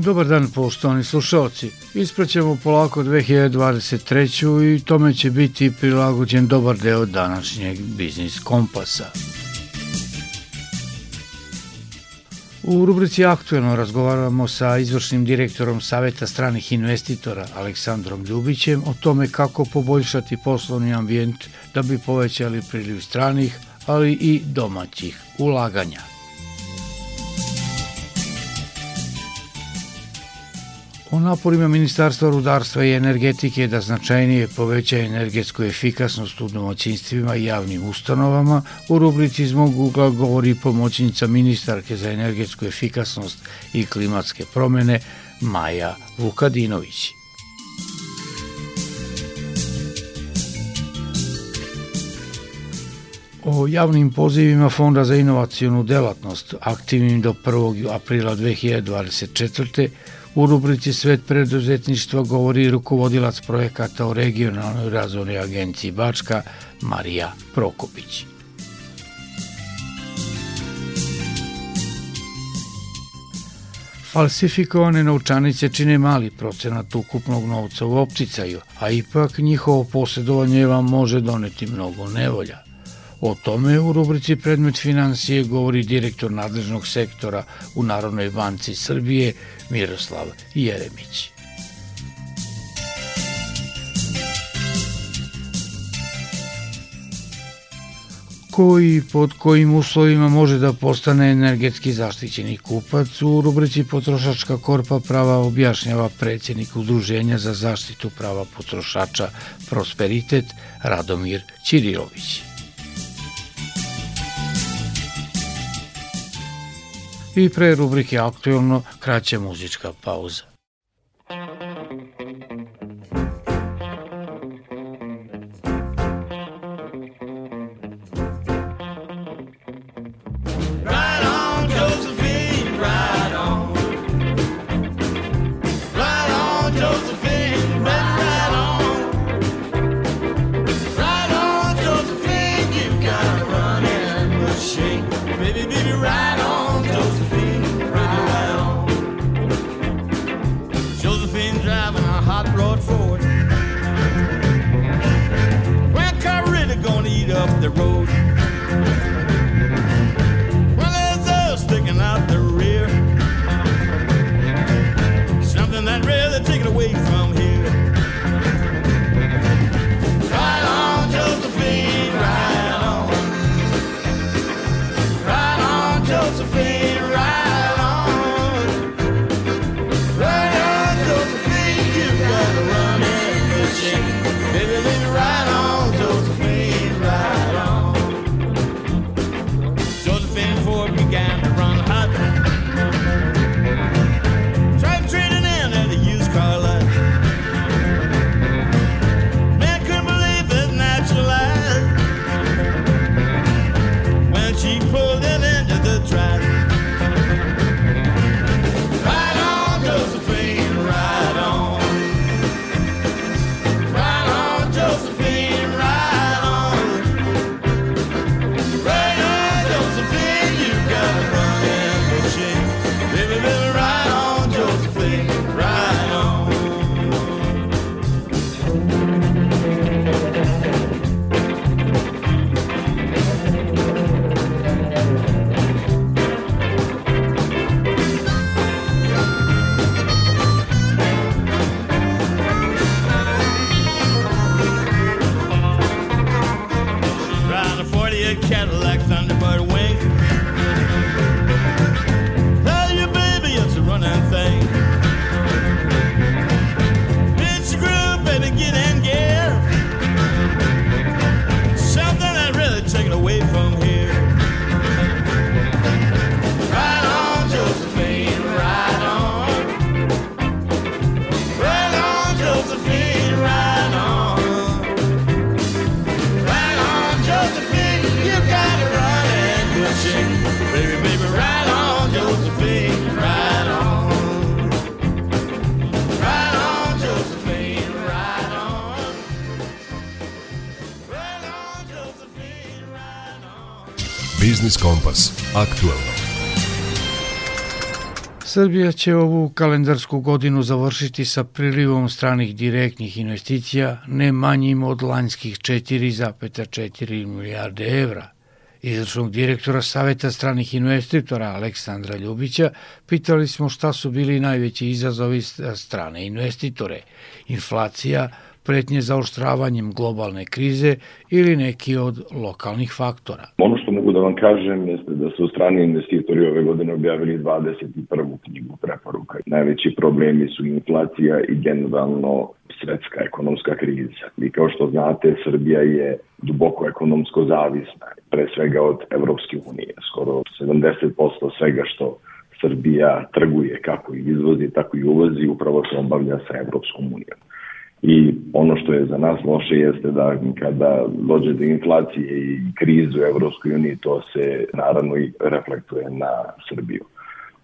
Dobar dan, poštovani slušalci. Ispraćamo polako 2023. i tome će biti prilagođen dobar deo današnjeg biznis kompasa. U rubrici Aktuelno razgovaramo sa izvršnim direktorom Saveta stranih investitora Aleksandrom Ljubićem o tome kako poboljšati poslovni ambijent da bi povećali priliv stranih, ali i domaćih ulaganja. O naporima Ministarstva rudarstva i energetike da značajnije poveća energetsku efikasnost u domaćinstvima i javnim ustanovama, u rubrici iz mog ugla govori pomoćnica ministarke za energetsku efikasnost i klimatske promene Maja Vukadinović. o javnim pozivima Fonda za inovacijonu delatnost aktivnim do 1. aprila 2024. U rubrici Svet preduzetništva govori rukovodilac projekata o regionalnoj razvojnoj agenciji Bačka Marija Prokopić. Falsifikovane novčanice čine mali procenat ukupnog novca u opticaju, a ipak njihovo posjedovanje vam može doneti mnogo nevolja. O tome u rubrici Predmet financije govori direktor nadležnog sektora u Narodnoj banci Srbije Miroslav Jeremić. koji pod kojim uslovima može da postane energetski zaštićeni kupac u rubrici Potrošačka korpa prava objašnjava predsjednik Udruženja za zaštitu prava potrošača Prosperitet Radomir Ćirilović. I pre rubrike Aktualno kraća muzička pauza. it right. Biznis Kompas. Aktualno. Srbija će ovu kalendarsku godinu završiti sa prilivom stranih direktnih investicija ne manjim od lanjskih 4,4 milijarde evra. Izračnog direktora Saveta stranih investitora Aleksandra Ljubića pitali smo šta su bili najveći izazovi strane investitore, inflacija, pretnje za oštravanjem globalne krize ili neki od lokalnih faktora. Ono što mogu da vam kažem jeste da su strani investitori ove godine objavili 21. knjigu preporuka. Najveći problemi su inflacija i generalno svetska ekonomska kriza. I kao što znate, Srbija je duboko ekonomsko zavisna, pre svega od Evropske unije. Skoro 70% svega što Srbija trguje, kako i izvozi, tako i uvozi, upravo se obavlja sa Evropskom unijom. I ono što je za nas loše jeste da kada dođe do inflacije i krizu u Evropskoj uniji, to se naravno i reflektuje na Srbiju.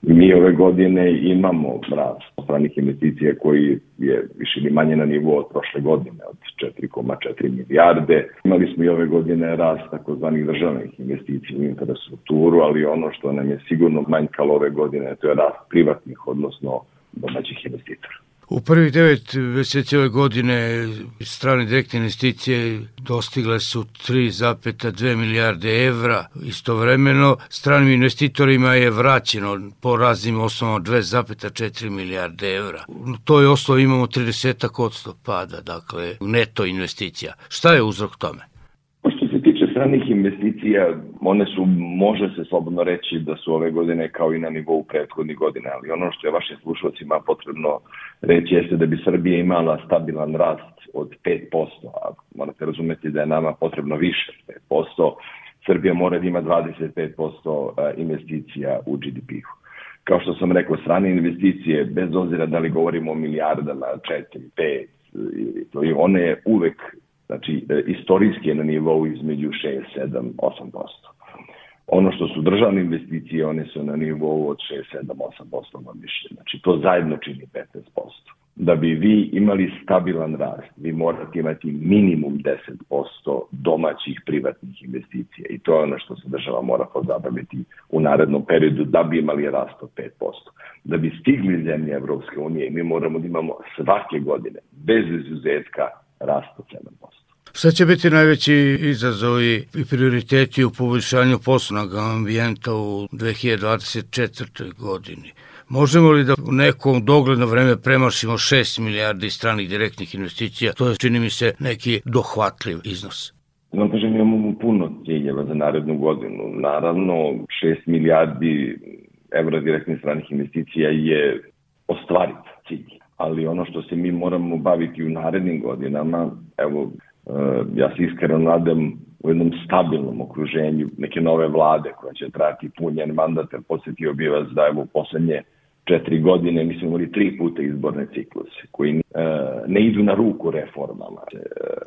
Mi ove godine imamo rast stranih investicija koji je više ili manje na nivou od prošle godine, od 4,4 milijarde. Imali smo i ove godine rast takozvanih državnih investicija u infrastrukturu, ali ono što nam je sigurno manjkalo ove godine, to je rast privatnih, odnosno domaćih investitora. U prvih devet meseci ove godine strane direktne investicije dostigle su 3,2 milijarde evra. Istovremeno stranim investitorima je vraćeno po raznim osnovama 2,4 milijarde evra. U toj osnovi imamo 30 pada, dakle neto investicija. Šta je uzrok tome? Stranih investicija, one su, može se slobodno reći da su ove godine kao i na nivou prethodnih godina, ali ono što je vašim slušalcima potrebno reći jeste da bi Srbija imala stabilan rast od 5%, a morate razumeti da je nama potrebno više 5%, Srbija mora da ima 25% investicija u GDP-u. Kao što sam rekao, strane investicije, bez obzira da li govorimo o milijardama, 4, 5, one uvek Znači, e, istorijski je na nivou između 6, 7, 8%. Ono što su državne investicije, one su na nivou od 6, 7, 8% godišnje. Znači, to zajedno čini 15%. Da bi vi imali stabilan rast, vi morate imati minimum 10% domaćih privatnih investicija i to je ono što se država mora pozabaviti u narednom periodu da bi imali rast od 5%. Da bi stigli zemlje Evropske unije, mi moramo da imamo svake godine, bez izuzetka, rast od 7%. Šta će biti najveći izazovi i prioriteti u poboljšanju poslovnog ambijenta u 2024. godini? Možemo li da u nekom dogledno vreme premašimo 6 milijardi stranih direktnih investicija? To je, čini mi se, neki dohvatljiv iznos. Vam kažem, imamo puno ciljeva za narednu godinu. Naravno, 6 milijardi evra direktnih stranih investicija je ostvarit cilj ali ono što se mi moramo baviti u narednim godinama, evo, e, ja se iskreno nadam u jednom stabilnom okruženju neke nove vlade koja će trati punjen mandat, jer posjetio bi vas da evo poslednje četiri godine mi smo imali tri puta izborne cikluse koji e, ne idu na ruku reformama, e,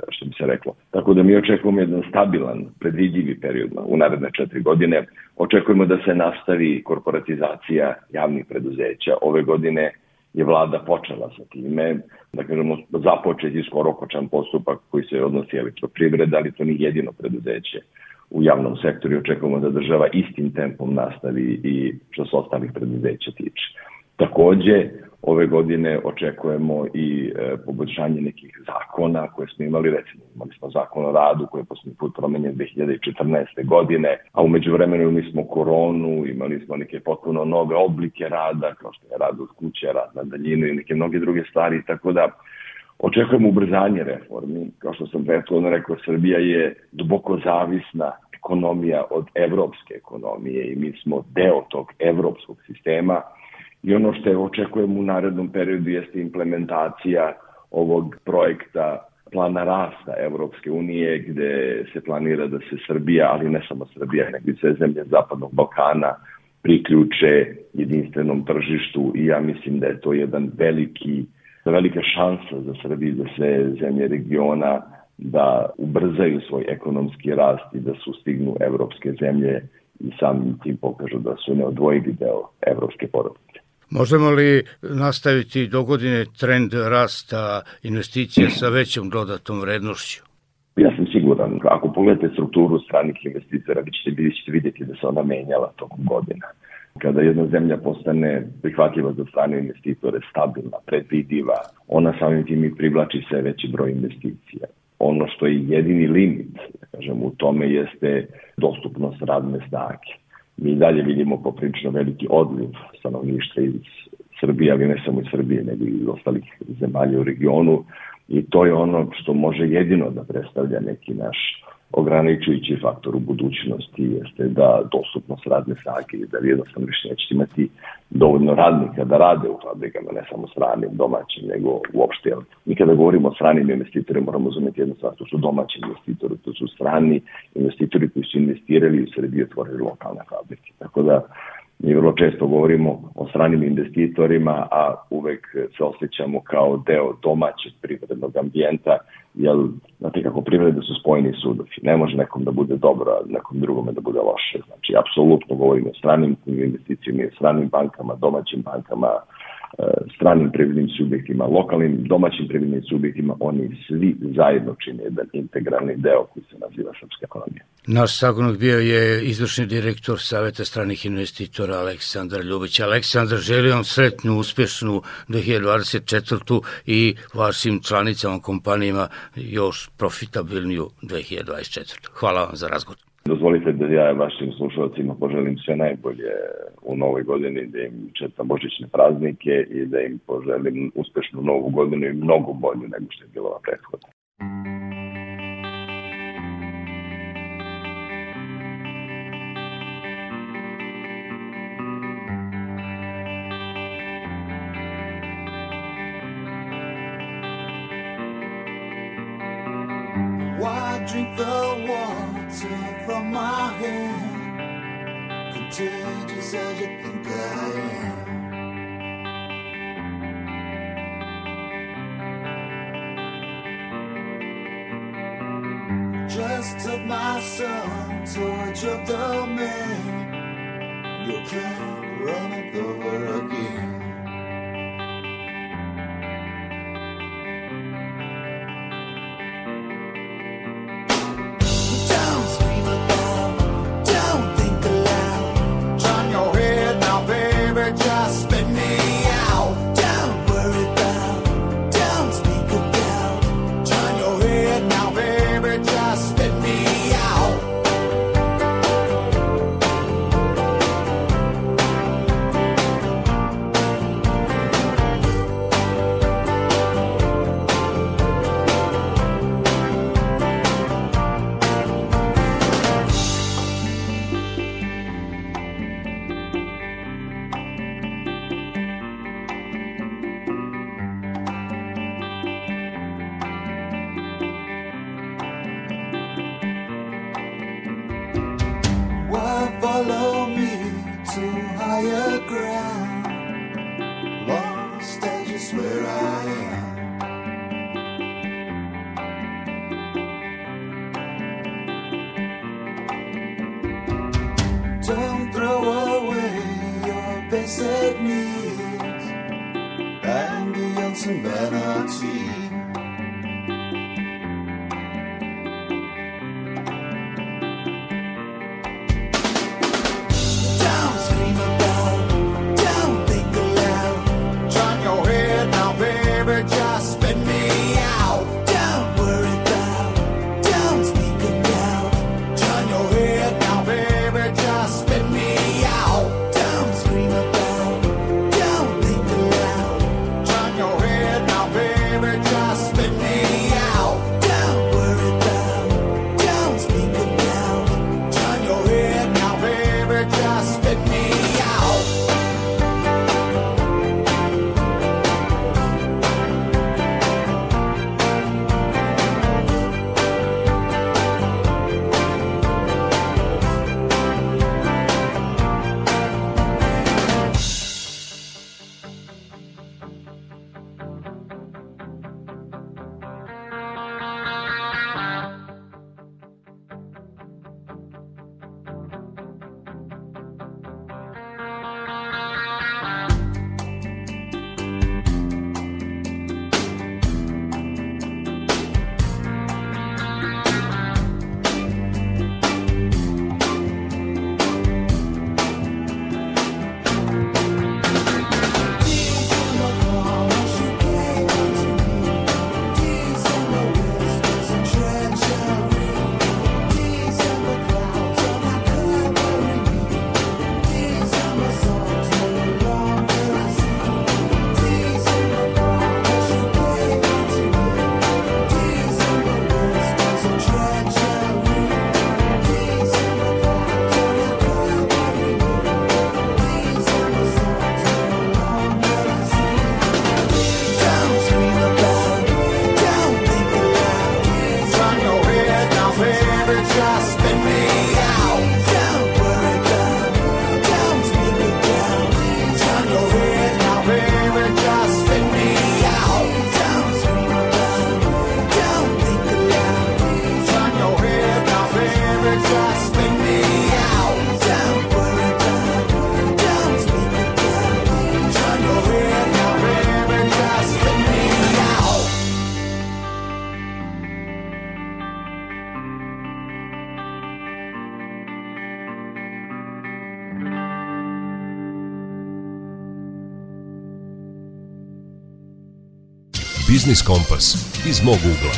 što bi se reklo. Tako da mi očekujemo jedan stabilan, predvidljivi period u naredne četiri godine. Očekujemo da se nastavi korporatizacija javnih preduzeća. Ove godine je vlada počela sa time, da kažemo, započeti skoro okočan postupak koji se odnosi elektroprivreda, ali to nije jedino preduzeće u javnom sektoru i očekujemo da država istim tempom nastavi i što se ostalih preduzeća tiče. Takođe, ove godine očekujemo i e, poboljšanje nekih zakona koje smo imali, recimo imali smo zakon o radu koji je posljednji put promenjen 2014. godine, a umeđu vremenu imali smo koronu, imali smo neke potpuno nove oblike rada, kao što je rad od kuće, rad na daljinu i neke mnoge druge stvari, tako da očekujemo ubrzanje reformi. Kao što sam prethodno rekao, Srbija je duboko zavisna ekonomija od evropske ekonomije i mi smo deo tog evropskog sistema, i ono što je očekujemo u narednom periodu jeste implementacija ovog projekta plana rasta Evropske unije gde se planira da se Srbija, ali ne samo Srbija, nego i sve zemlje Zapadnog Balkana priključe jedinstvenom tržištu i ja mislim da je to jedan veliki, velika šansa za Srbiju, za sve zemlje regiona da ubrzaju svoj ekonomski rast i da sustignu evropske zemlje i samim tim pokažu da su neodvojivi deo evropske porodice. Možemo li nastaviti do godine trend rasta investicija sa većom dodatom vrednošću? Ja sam siguran. Ako pogledate strukturu stranih investitora, vi ćete, ćete vidjeti da se ona menjala tokom godina. Kada jedna zemlja postane prihvatljiva za strane investitore, stabilna, predvidiva, ona samim tim i privlači sve veći broj investicija. Ono što je jedini limit, da kažem, u tome jeste dostupnost radne snage. Mi dalje vidimo poprilično veliki odliv stanovništva iz Srbije, ali ne samo iz Srbije, nego i iz ostalih zemalja u regionu i to je ono što može jedino da predstavlja neki naš ograničujući faktor u budućnosti jeste da dostupnost radne snage i da jednostavno više nećete imati dovoljno radnika da rade u fabrikama, ne samo stranim, domaćim, nego uopšte. Mi kada govorimo o stranim investitorima moramo razumeti jednu stvar, to su domaći investitori, to su strani investitori koji su investirali u Srbiji i otvorili lokalne fabrike. Tako da Mi vrlo često govorimo o stranim investitorima, a uvek se osjećamo kao deo domaćeg privrednog ambijenta, jer znate kako privrede su spojeni sudovi. Ne može nekom da bude dobro, a nekom drugome da bude loše. Znači, apsolutno govorimo o stranim investicijama, o stranim bankama, domaćim bankama, stranim privrednim subjektima, lokalnim domaćim privrednim subjektima, oni svi zajedno čine jedan integralni deo koji se naziva srpska ekonomija. Naš sagonog bio je izvršni direktor Saveta stranih investitora Aleksandar Ljubić. Aleksandar, želim vam sretnu, uspešnu 2024. i vašim članicama, kompanijama još profitabilniju 2024. Hvala vam za razgovor. Dozvolite da ja vašim slušalcima poželim sve najbolje u novoj godini, da im četam božićne praznike i da im poželim uspešnu novu godinu i mnogo bolju nego što je bilo na drink the water from my hand? Contagious as you think I am. Just took my son towards your domain. You can't sevmeyiz Ben bir yansın Biznis Kompas iz mog ugla.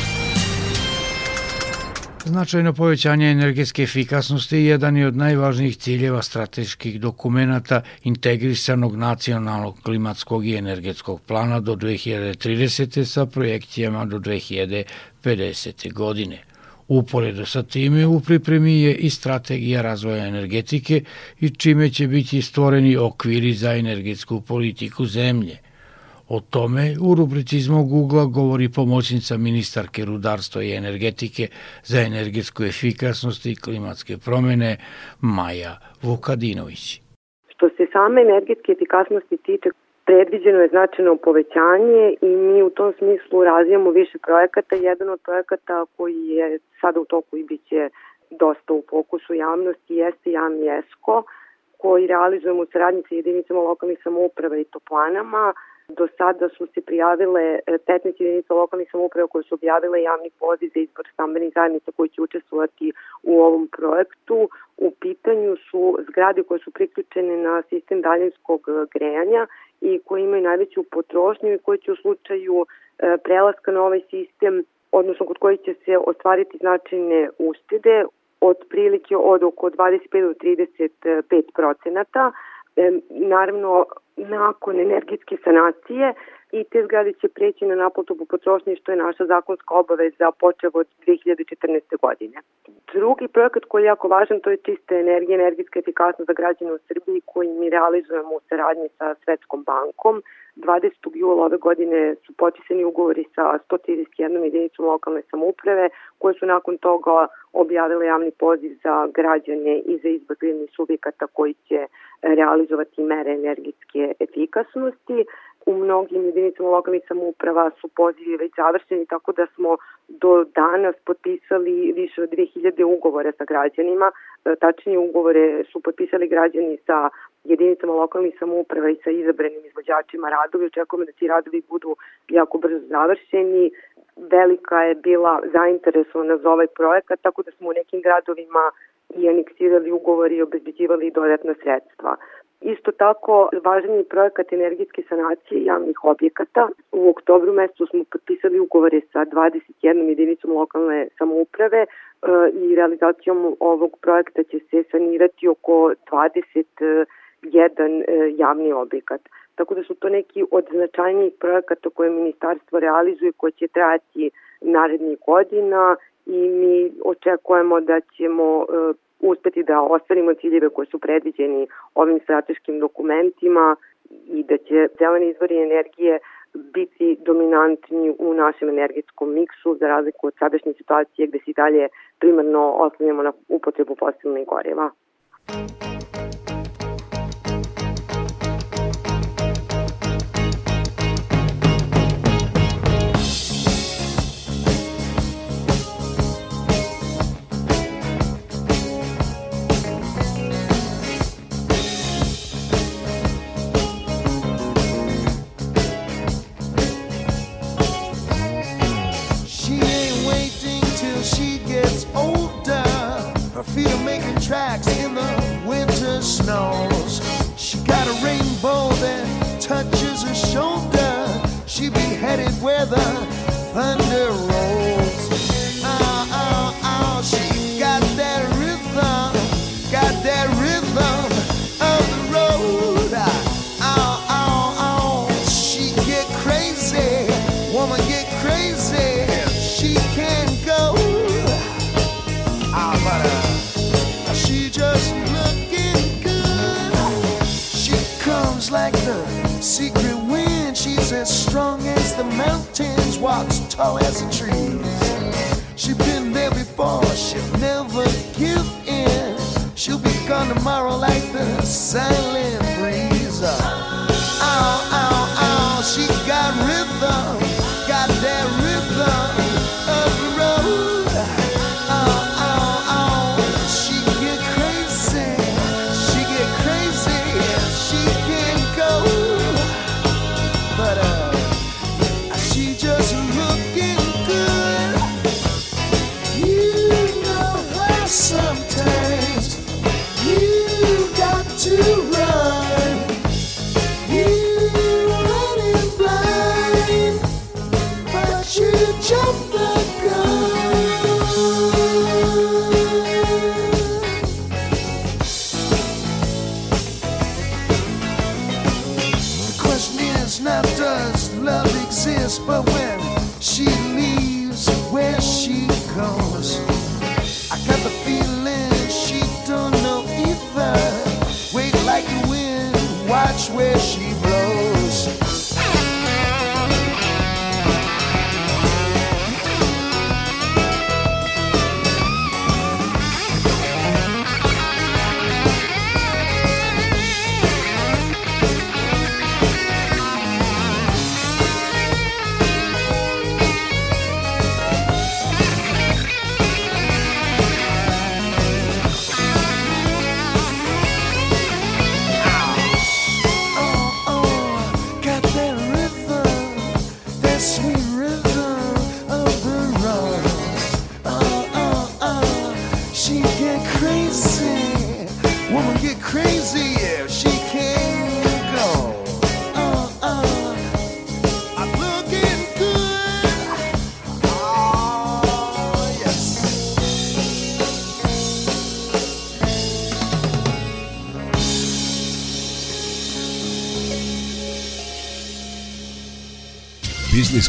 Značajno povećanje energetske efikasnosti je jedan je od najvažnijih ciljeva strateških dokumenta integrisanog nacionalnog klimatskog i energetskog plana do 2030. sa projekcijama do 2050. godine. Uporedo sa time u pripremi je i strategija razvoja energetike i čime će biti stvoreni okviri za energetsku politiku zemlje – O tome u rubrici iz mog ugla govori pomoćnica ministarke rudarstva i energetike za energetsku efikasnost i klimatske promene Maja Vukadinović. Što se same energetske efikasnosti tiče, predviđeno je značajno povećanje i mi u tom smislu razvijamo više projekata. Jedan od projekata koji je sada u toku i bit će dosta u fokusu javnosti jeste javni ESCO koji realizujemo u saradnji sa jedinicama lokalnih samouprava i toplanama Do sada su se prijavile 15 e, jedinica lokalnih samouprava koje su objavile javni poziv za izbor stambenih zajednica koji će učestvovati u ovom projektu. U pitanju su zgrade koje su priključene na sistem daljinskog grejanja i koje imaju najveću potrošnju i koje će u slučaju e, prelaska na ovaj sistem, odnosno kod kojih će se ostvariti značajne uštede, od prilike od oko 25 do 35 procenata. E, naravno, nakon energetske sanacije i te zgrade će preći na naplatu po potrošnji što je naša zakonska obaveza počeo od 2014. godine. Drugi projekat koji je jako važan to je čista energija, energetska efikasnost za građane u Srbiji koji mi realizujemo u saradnji sa Svetskom bankom. 20. jula ove godine su potpisani ugovori sa 131 jedinicom lokalne samouprave koje su nakon toga objavile javni poziv za građane i za izbor subjekata koji će realizovati mere energetske efikasnosti. U mnogim jedinicama lokalnih samouprava su pozivi već završeni, tako da smo do danas potpisali više od 2000 ugovora sa građanima. E, tačnije ugovore su potpisali građani sa jedinicama lokalnih samouprava i sa izabranim izvođačima radovi. Očekujemo da ti radovi budu jako brzo završeni. Velika je bila zainteresovana za ovaj projekat, tako da smo u nekim gradovima i aneksirali ugovori i obezbeđivali dodatna sredstva. Isto tako, važan je projekat energetske sanacije javnih objekata. U oktobru mesecu smo potpisali ugovore sa 21 jedinicom lokalne samouprave e, i realizacijom ovog projekta će se sanirati oko 21 e, javni objekat. Tako da su to neki od značajnijih projekata koje ministarstvo realizuje, koje će trajati narednih godina i mi očekujemo da ćemo e, uspeti da ostvarimo ciljeve koji su predviđeni ovim strateškim dokumentima i da će zeleni izvori energije biti dominantni u našem energetskom miksu za razliku od sadašnje situacije gde se dalje primarno oslanjamo na upotrebu fosilnih goriva. tracks in the winter snows. She got a rainbow that touches her shoulder. She be headed where the thunder rolls. tall as a tree. she been there before, she'll never give in. She'll be gone tomorrow like the sun.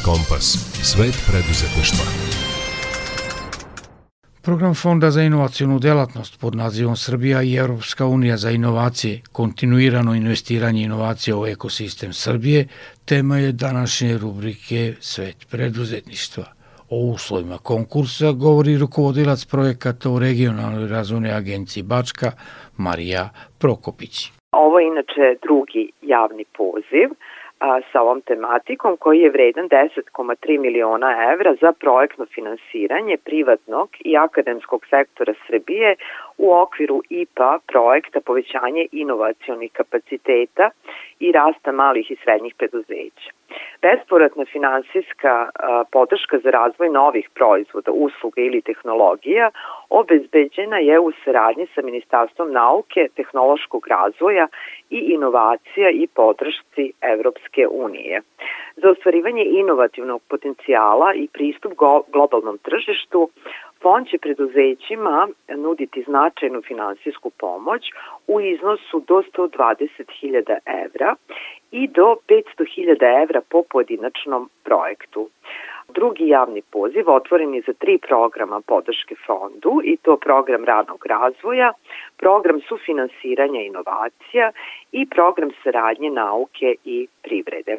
Kompas. Svet preduzetništva. Program Fonda za inovacijonu delatnost pod nazivom Srbija i Evropska unija za inovacije, kontinuirano investiranje inovacija u ekosistem Srbije, tema je današnje rubrike Svet preduzetništva. O uslovima konkursa govori rukovodilac projekata u regionalnoj razvojnoj agenciji Bačka, Marija Prokopić. Ovo je inače drugi javni poziv a, sa ovom tematikom koji je vredan 10,3 miliona evra za projektno finansiranje privatnog i akademskog sektora Srbije u okviru IPA projekta povećanje inovacionih kapaciteta i rasta malih i srednjih preduzeća. Besporatna finansijska podrška za razvoj novih proizvoda, usluga ili tehnologija obezbeđena je u saradnji sa Ministarstvom nauke, tehnološkog razvoja i inovacija i podršci Evropske unije. Za ostvarivanje inovativnog potencijala i pristup globalnom tržištu, Fond će preduzećima nuditi značajnu finansijsku pomoć u iznosu do 120.000 evra i do 500.000 evra po pojedinačnom projektu. Drugi javni poziv otvoren je za tri programa podrške fondu i to program ranog razvoja, program sufinansiranja inovacija i program saradnje nauke i privrede.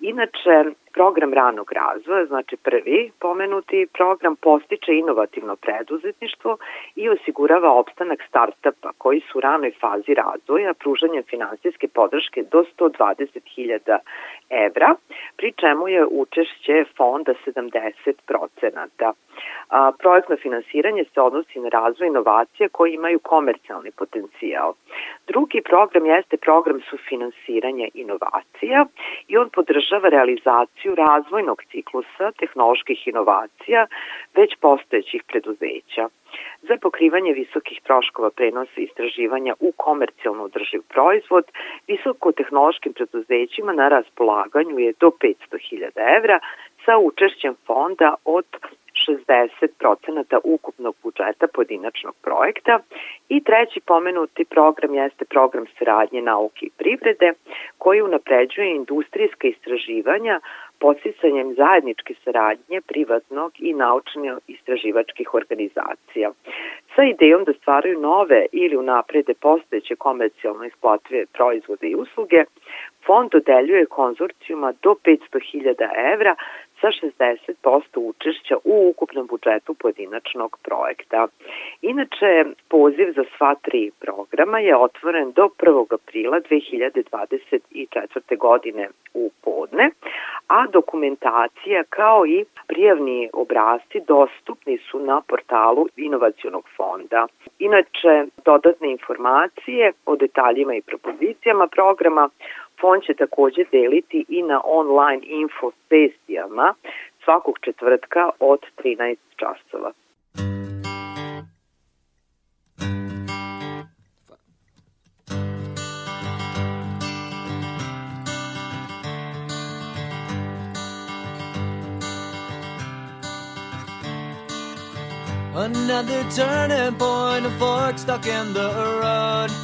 Inače, program ranog razvoja, znači prvi pomenuti program postiče inovativno preduzetništvo i osigurava opstanak startapa koji su u ranoj fazi razvoja pružanjem finansijske podrške do 120.000 evra, pri čemu je učešće fonda 70%. A, projektno finansiranje se odnosi na razvoj inovacija koji imaju komercijalni potencijal. Drugi program jeste program sufinansiranja inovacija i on podržava realizaciju razvojnog ciklusa tehnoloških inovacija već postojećih preduzeća. Za pokrivanje visokih troškova prenosa istraživanja u komercijalno održiv proizvod, visokotehnološkim preduzećima na raspolaganju je do 500.000 evra sa učešćem fonda od 60% ukupnog budžeta pojedinačnog projekta. I treći pomenuti program jeste program saradnje nauke i privrede koji unapređuje industrijska istraživanja podsticanjem zajedničke saradnje privatnog i naučno-istraživačkih organizacija sa idejom da stvaraju nove ili unaprede postojeće komercijalno isplative proizvode i usluge, fond dodeljuje konzorcijuma do 500.000 evra sa 60% učešća u ukupnom budžetu pojedinačnog projekta. Inače, poziv za sva tri programa je otvoren do 1. aprila 2024. godine u podne, a dokumentacija kao i prijavni obrazci dostupni su na portalu Inovacionog fonda. Inače, dodatne informacije o detaljima i propozicijama programa Fond će takođe deliti i na online info sesijama svakog četvrtka od 13 časova. Another turning point, a fork stuck in the road.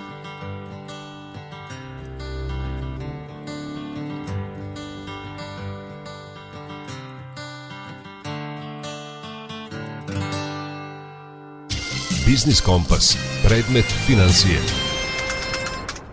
Biznis Kompas. Predmet financije.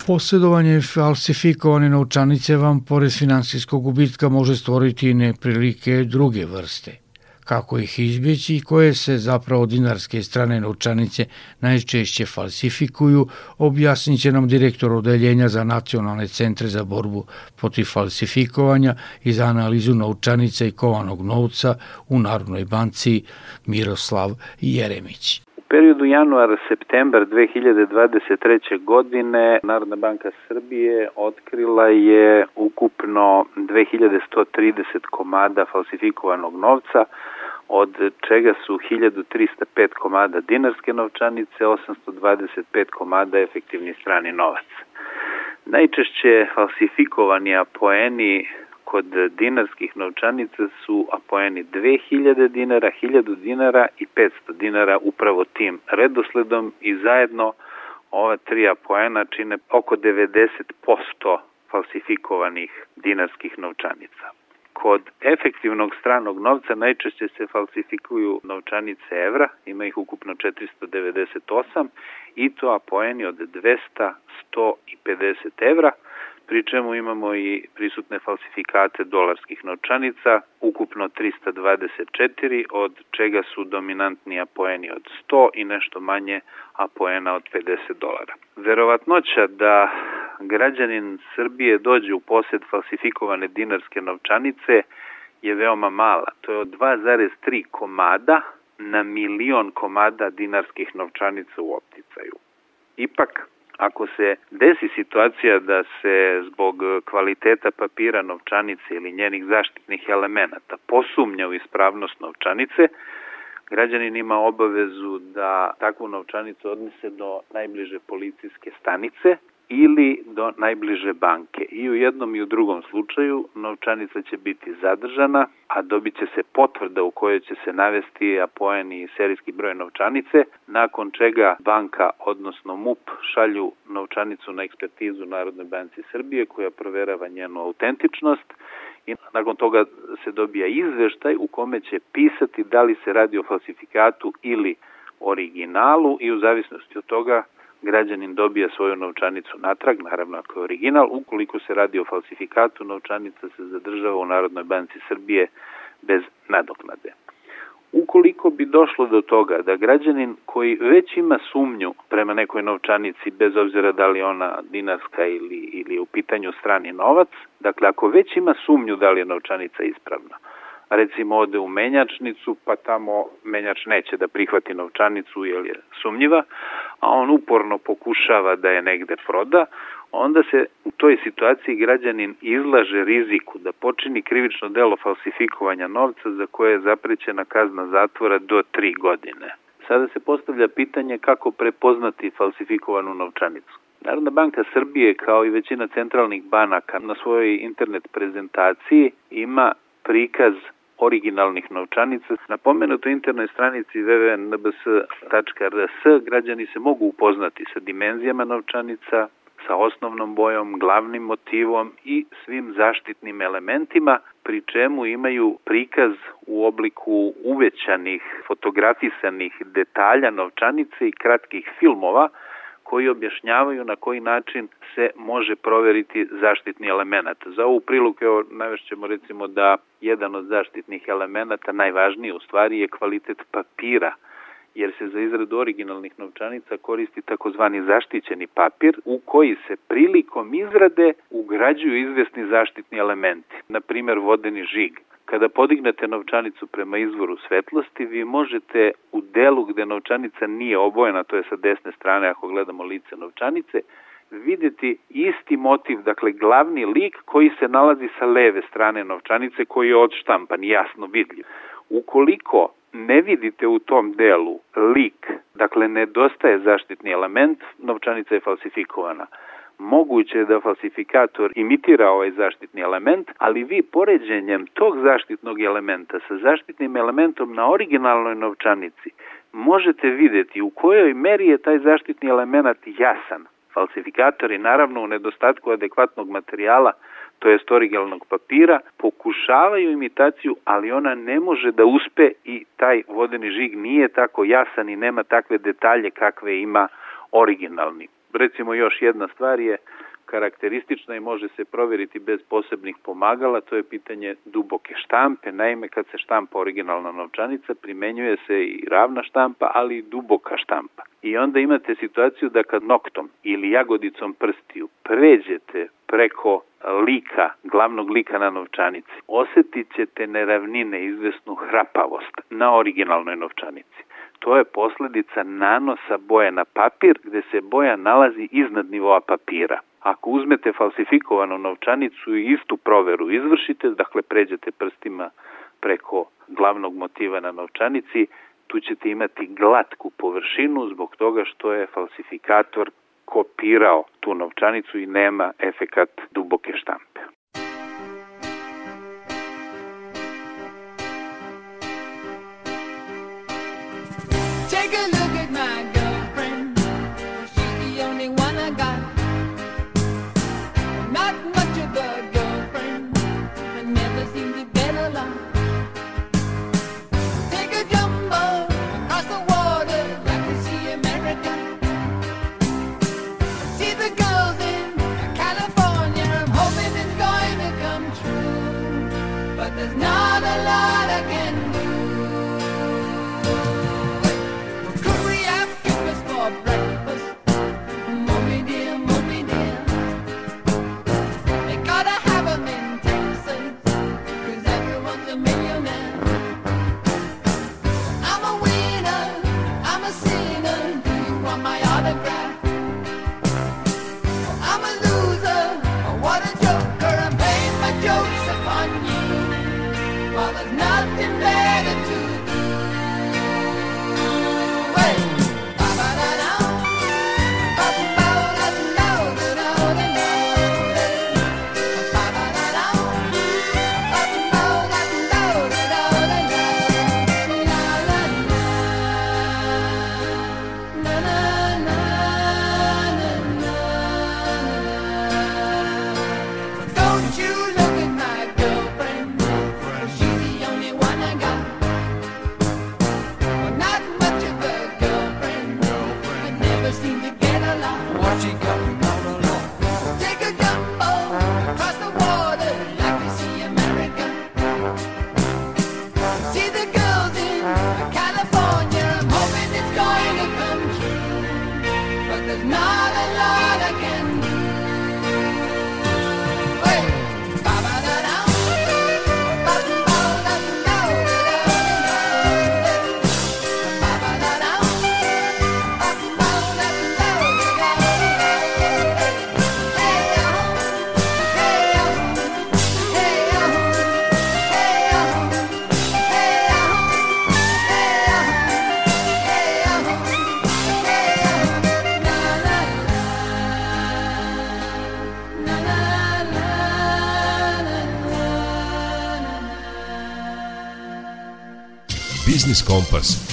Posjedovanje falsifikovane novčanice vam pored finansijskog gubitka može stvoriti i neprilike druge vrste. Kako ih izbjeći i koje se zapravo dinarske strane novčanice najčešće falsifikuju, objasnit će nam direktor odeljenja za nacionalne centre za borbu protiv falsifikovanja i za analizu novčanica i kovanog novca u Narodnoj banci Miroslav Jeremić periodu januar-septembar 2023. godine Narodna banka Srbije otkrila je ukupno 2130 komada falsifikovanog novca, od čega su 1305 komada dinarske novčanice, 825 komada efektivni strani novac. Najčešće falsifikovani apoeni kod dinarskih novčanica su apoeni 2000 dinara, 1000 dinara i 500 dinara upravo tim redosledom i zajedno ova tri apoena čine oko 90% falsifikovanih dinarskih novčanica. Kod efektivnog stranog novca najčešće se falsifikuju novčanice evra, ima ih ukupno 498 i to apoeni od 200, 100 i 50 evra, pri čemu imamo i prisutne falsifikate dolarskih novčanica, ukupno 324, od čega su dominantni apoeni od 100 i nešto manje apoena od 50 dolara. Verovatnoća da građanin Srbije dođe u posjed falsifikovane dinarske novčanice je veoma mala. To je od 2,3 komada na milion komada dinarskih novčanica u opticaju. Ipak, Ako se desi situacija da se zbog kvaliteta papira novčanice ili njenih zaštitnih elemenata posumnja u ispravnost novčanice, građanin ima obavezu da takvu novčanicu odnese do najbliže policijske stanice ili do najbliže banke. I u jednom i u drugom slučaju novčanica će biti zadržana, a dobit će se potvrda u kojoj će se navesti apoen i serijski broj novčanice, nakon čega banka, odnosno MUP, šalju novčanicu na ekspertizu Narodne banci Srbije koja proverava njenu autentičnost i nakon toga se dobija izveštaj u kome će pisati da li se radi o falsifikatu ili originalu i u zavisnosti od toga građanin dobija svoju novčanicu natrag, naravno ako je original, ukoliko se radi o falsifikatu, novčanica se zadržava u Narodnoj banci Srbije bez nadoknade. Ukoliko bi došlo do toga da građanin koji već ima sumnju prema nekoj novčanici, bez obzira da li ona dinarska ili, ili u pitanju strani novac, dakle ako već ima sumnju da li je novčanica ispravna, recimo ode u menjačnicu, pa tamo menjač neće da prihvati novčanicu jer je sumnjiva, a on uporno pokušava da je negde proda, onda se u toj situaciji građanin izlaže riziku da počini krivično delo falsifikovanja novca za koje je zaprećena kazna zatvora do tri godine. Sada se postavlja pitanje kako prepoznati falsifikovanu novčanicu. Narodna banka Srbije kao i većina centralnih banaka na svojoj internet prezentaciji ima prikaz originalnih novčanica. Na pomenutoj internet stranici www.nbs.rs građani se mogu upoznati sa dimenzijama novčanica, sa osnovnom bojom, glavnim motivom i svim zaštitnim elementima, pri čemu imaju prikaz u obliku uvećanih, fotografisanih detalja novčanice i kratkih filmova koji objašnjavaju na koji način se može proveriti zaštitni element. Za ovu priluku evo, navešćemo recimo da jedan od zaštitnih elemenata, najvažniji u stvari, je kvalitet papira jer se za izradu originalnih novčanica koristi takozvani zaštićeni papir u koji se prilikom izrade ugrađuju izvesni zaštitni elementi, na primer vodeni žig. Kada podignete novčanicu prema izvoru svetlosti, vi možete u delu gde novčanica nije obojena, to je sa desne strane ako gledamo lice novčanice, videti isti motiv, dakle glavni lik koji se nalazi sa leve strane novčanice koji je odštampan, jasno vidljiv. Ukoliko ne vidite u tom delu lik, dakle nedostaje zaštitni element, novčanica je falsifikovana. Moguće je da falsifikator imitira ovaj zaštitni element, ali vi poređenjem tog zaštitnog elementa sa zaštitnim elementom na originalnoj novčanici možete videti u kojoj meri je taj zaštitni element jasan. Falsifikatori naravno u nedostatku adekvatnog materijala to jest originalnog papira, pokušavaju imitaciju, ali ona ne može da uspe i taj vodeni žig nije tako jasan i nema takve detalje kakve ima originalni. Recimo još jedna stvar je karakteristična i može se proveriti bez posebnih pomagala, to je pitanje duboke štampe. Naime, kad se štampa originalna novčanica, primenjuje se i ravna štampa, ali i duboka štampa. I onda imate situaciju da kad noktom ili jagodicom prstiju pređete preko lika, glavnog lika na novčanici, osetit ćete neravnine, izvesnu hrapavost na originalnoj novčanici. To je posledica nanosa boje na papir gde se boja nalazi iznad nivoa papira. Ako uzmete falsifikovanu novčanicu i istu proveru izvršite, dakle pređete prstima preko glavnog motiva na novčanici, tu ćete imati glatku površinu zbog toga što je falsifikator kopirao tu novčanicu i nema efekat duboke štampe.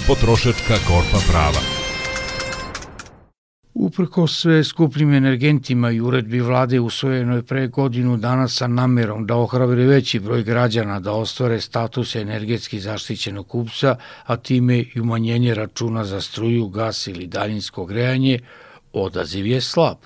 Potrošačka korpa prava. Uprko sve skupljim energentima i uredbi vlade usvojenoj pre godinu dana sa namerom da ohrabri veći broj građana da ostvare status energetski zaštićenog kupca, a time i umanjenje računa za struju, gas ili daljinsko grejanje, odaziv je slab.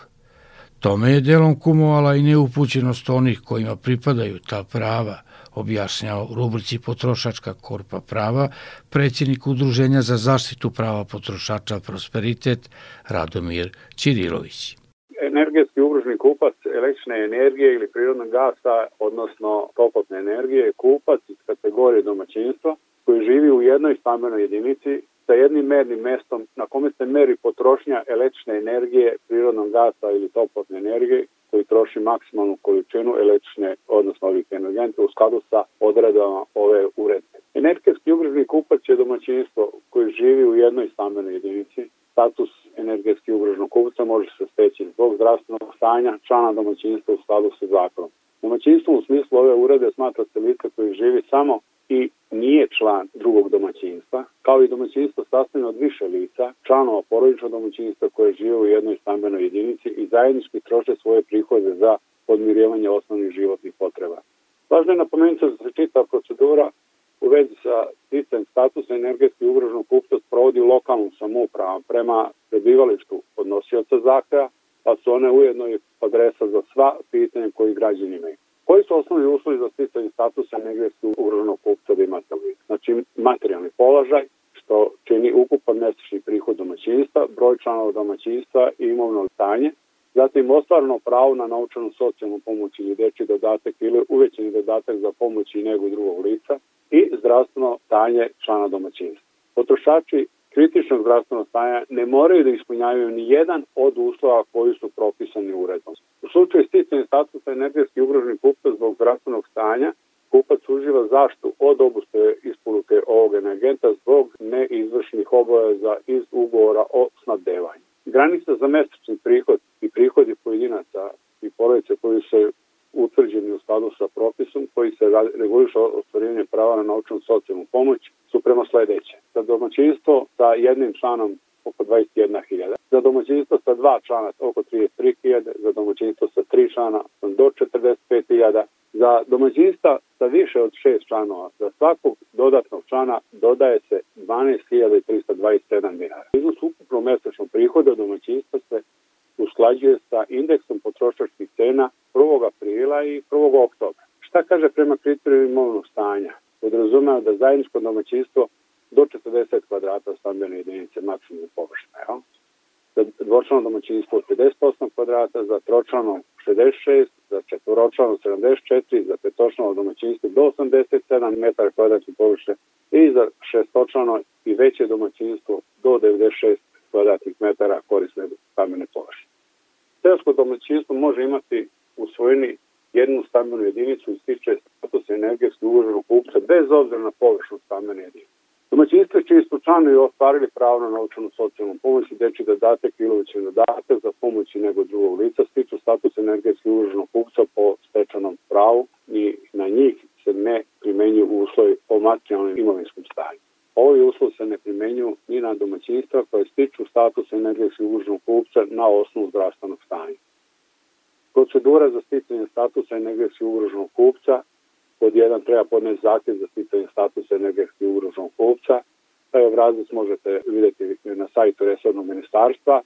Tome je delom kumovala i neupućenost onih kojima pripadaju ta prava – objašnjao u rubrici Potrošačka korpa prava predsjednik Udruženja za zaštitu prava potrošača Prosperitet Radomir Ćirilović. Energetski ugroženi kupac električne energije ili prirodnog gasa, odnosno toplotne energije, je kupac iz kategorije domaćinstva koji živi u jednoj stambenoj jedinici sa jednim mernim mestom na kome se meri potrošnja električne energije, prirodnog gasa ili toplotne energije troši maksimalnu količinu električne, odnosno ovih energenta u skladu sa odredama ove uredbe. Energetski ugroženi kupac je domaćinstvo koji živi u jednoj stambenoj jedinici. Status energetski ugroženog kupca može se steći zbog zdravstvenog stanja člana domaćinstva u skladu sa zakonom. Domaćinstvo u smislu ove urede smatra se lice koji živi samo i nije član drugog domaćinstva, kao i domaćinstvo sastavljeno od više lica, članova porodičnog domaćinstva koje žive u jednoj stambenoj jedinici i zajednički troše svoje prihode za podmirivanje osnovnih životnih potreba. Važno je napomenuti da se čita procedura u vezi sa sticajem statusa energetski ugroženog kupca sprovodi lokalnom samoupravom prema prebivalištu podnosioca zahteva, pa su one ujedno i adresa za sva pitanja koji građani imaju. Koji su osnovni uslovi za sticanje statusa energetski ugroženog kupca da imate li? Znači, materijalni položaj, čini ukupan mesečni prihod domaćinstva, broj članova domaćinstva i imovno stanje, zatim ostvarno pravo na naučanu socijalnu pomoć ili deči dodatak ili uvećeni dodatak za pomoć i negu drugog lica i zdravstveno stanje člana domaćinstva. Potrošači kritičnog zdravstvenog stanja ne moraju da ispunjavaju ni jedan od uslova koji su propisani uredbom. U slučaju sticanja statusa energetski ugroženih kupca zbog zdravstvenog stanja, kupac uživa zaštu od obustave isporuke ovog energenta zbog neizvršenih obaveza iz ugovora o snabdevanju. Granica za mesečni prihod i prihodi pojedinaca i porodice koji se utvrđeni u skladu sa propisom koji se reguliše ostvarivanje prava na naučnu socijalnu pomoć su prema sledeće. Za domaćinstvo sa jednim članom oko 21.000, za domaćinstvo sa dva člana oko 33.000, za domaćinstvo sa tri člana do 45.000, za domaćinstva sa više od šest članova, za svakog dodatnog člana dodaje se 12.327 dinara. Iznos ukupno mesečnog prihoda domaćinstva se usklađuje sa indeksom potrošačkih cena 1. aprila i 1. oktobra. Šta kaže prema kriteriju imovnog stanja? Podrazumeva da zajedničko domaćinstvo do 40 kvadrata stambene jedinice maksimum površine. Jel? Za dvočlano domaćinstvo 50% kvadrata, za tročlano 66, za četvoročlano 74, za petočlano domaćinstvo do 87 metara kvadratnih površine i za šestočlano i veće domaćinstvo do 96 kvadratnih metara korisne stambene površine. Seosko domaćinstvo može imati u svojini jednu stambenu jedinicu i stiče status energetski ugroženog kupca bez obzira na površnu stambene jedinice. Domaćinstva čiji su članovi ostvarili pravo na naučanu socijalnu pomoć i deči dodatak ili uvećen dodatak za pomoć i nego drugog lica stiču status energetski ugroženog kupca po stečanom pravu i na njih se ne primenjuju uslovi po materijalnom imovinskom stanju. Ovi uslov se ne primenjuju ni na domaćinstva koje stiču status energetski ugroženog kupca na osnovu zdravstvenog stanja. Procedura za sticanje statusa energetski ugroženog kupca pod jedan treba podneti zahtjev za sticanje statusa energetski ugroženog kupca. Taj obrazac možete vidjeti na sajtu Resornog ministarstva,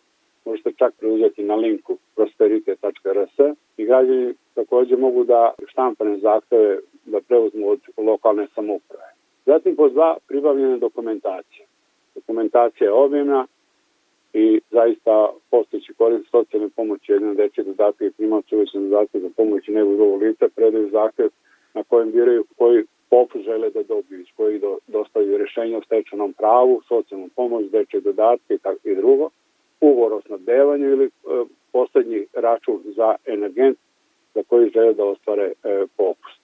možete čak preuzeti na linku prosperite.rs i građani takođe mogu da štampane zahteve da preuzmu od lokalne samouprave. Zatim po dva pribavljene dokumentacije. Dokumentacija je obimna i zaista postojeći korist socijalne pomoći jedne deče dodatke i primavci uvećne dodatke za pomoć i nego drugog lica predaju zahtev na kojem biraju koji popus žele da dobiju, iz koji do, dostavljaju rešenje o stečanom pravu, socijalnu pomoć, deče dodatke i, tako, i drugo, ugovor o snabdevanju ili e, poslednji račun za energent za koji žele da ostvare e, popust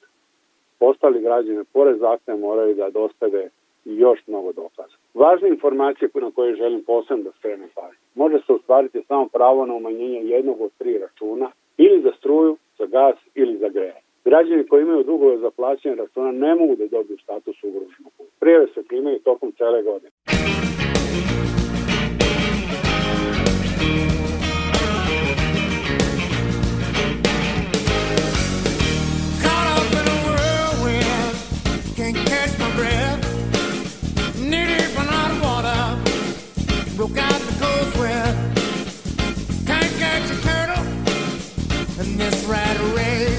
ostali građani pored zahteva moraju da dostave još mnogo dokaza. Važne informacije na koje želim posebno da skrenem pažnju. Može se ostvariti samo pravo na umanjenje jednog od tri računa ili za struju, za gas ili za greje. Građani koji imaju dugove za plaćanje računa ne mogu da dobiju status ugroženog. Prijeve se primaju tokom cele godine. broke out the. Can't a this rat race.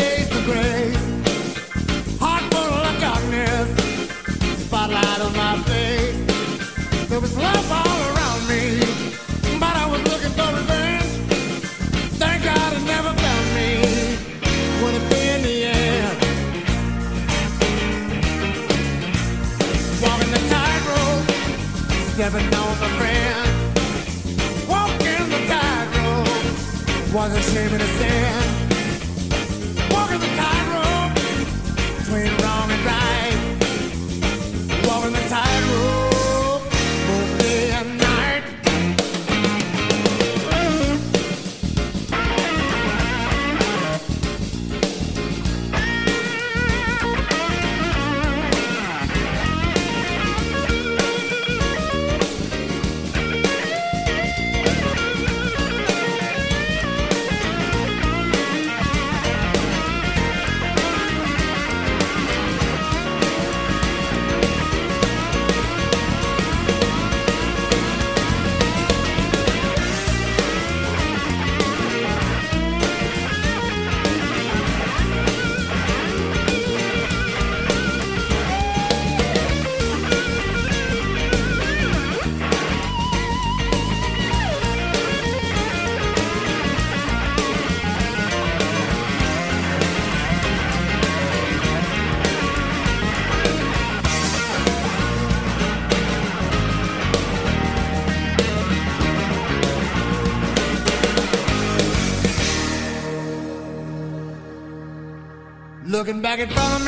was a shame in the sand. Looking back in front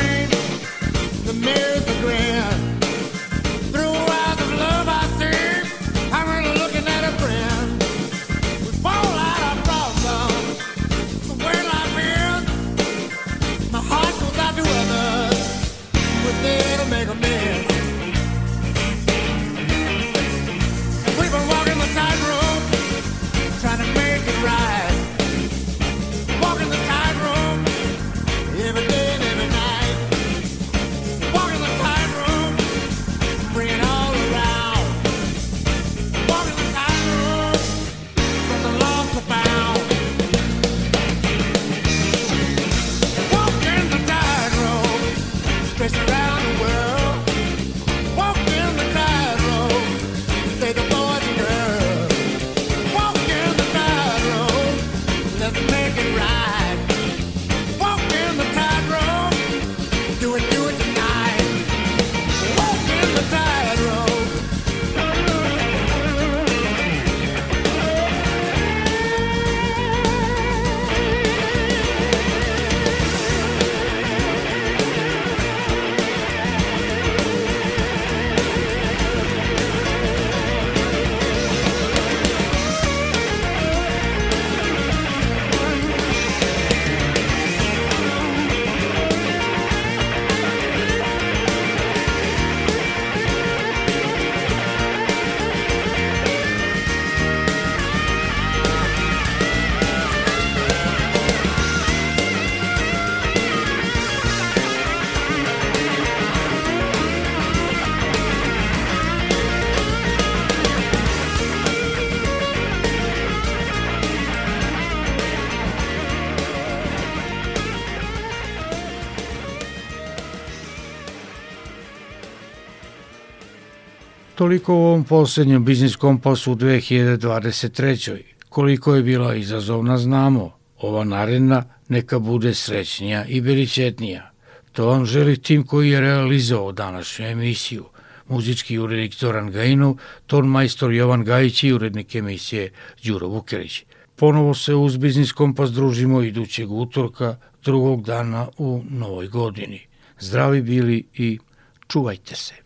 Toliko u ovom poslednjem biznis kompasu u 2023. Koliko je bila izazovna znamo, ova naredna neka bude srećnija i beričetnija. To vam želi tim koji je realizovao današnju emisiju. Muzički urednik Zoran Gajinov, ton majstor Jovan Gajić i urednik emisije Đuro Vukerić. Ponovo se uz Biznis Kompas družimo idućeg utorka, drugog dana u novoj godini. Zdravi bili i čuvajte se.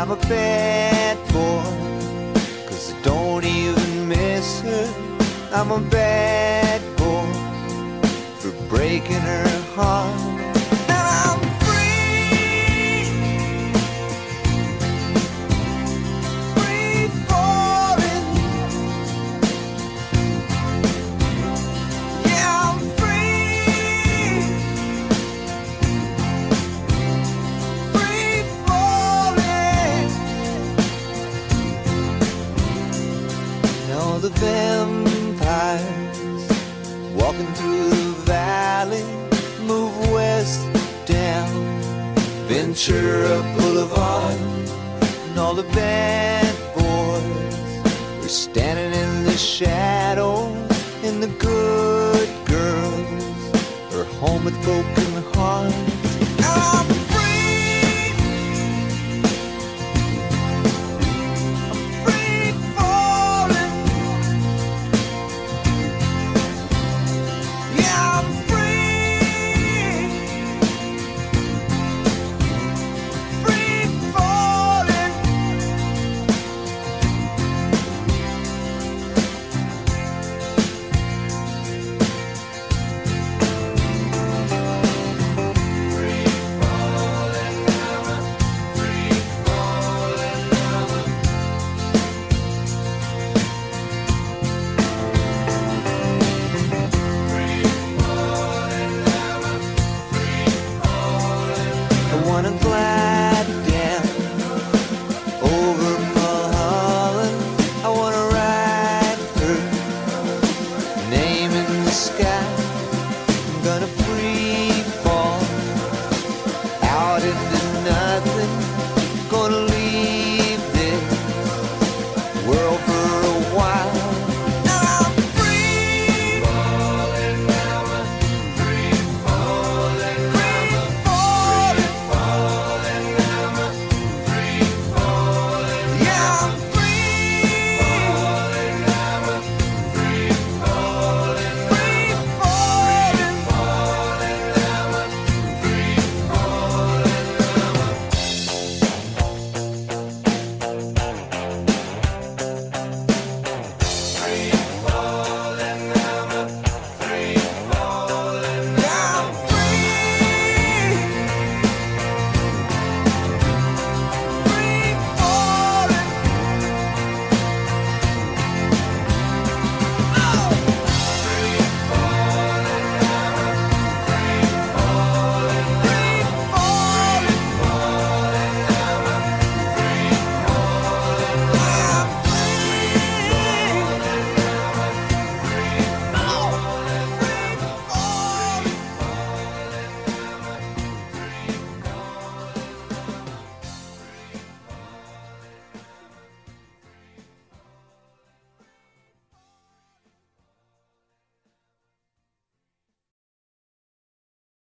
I'm a bad boy. Cause I don't even miss her. I'm a bad boy for breaking her heart. Ventura Boulevard, and all the bad boys were standing in the shadows, and the good girls are home with broken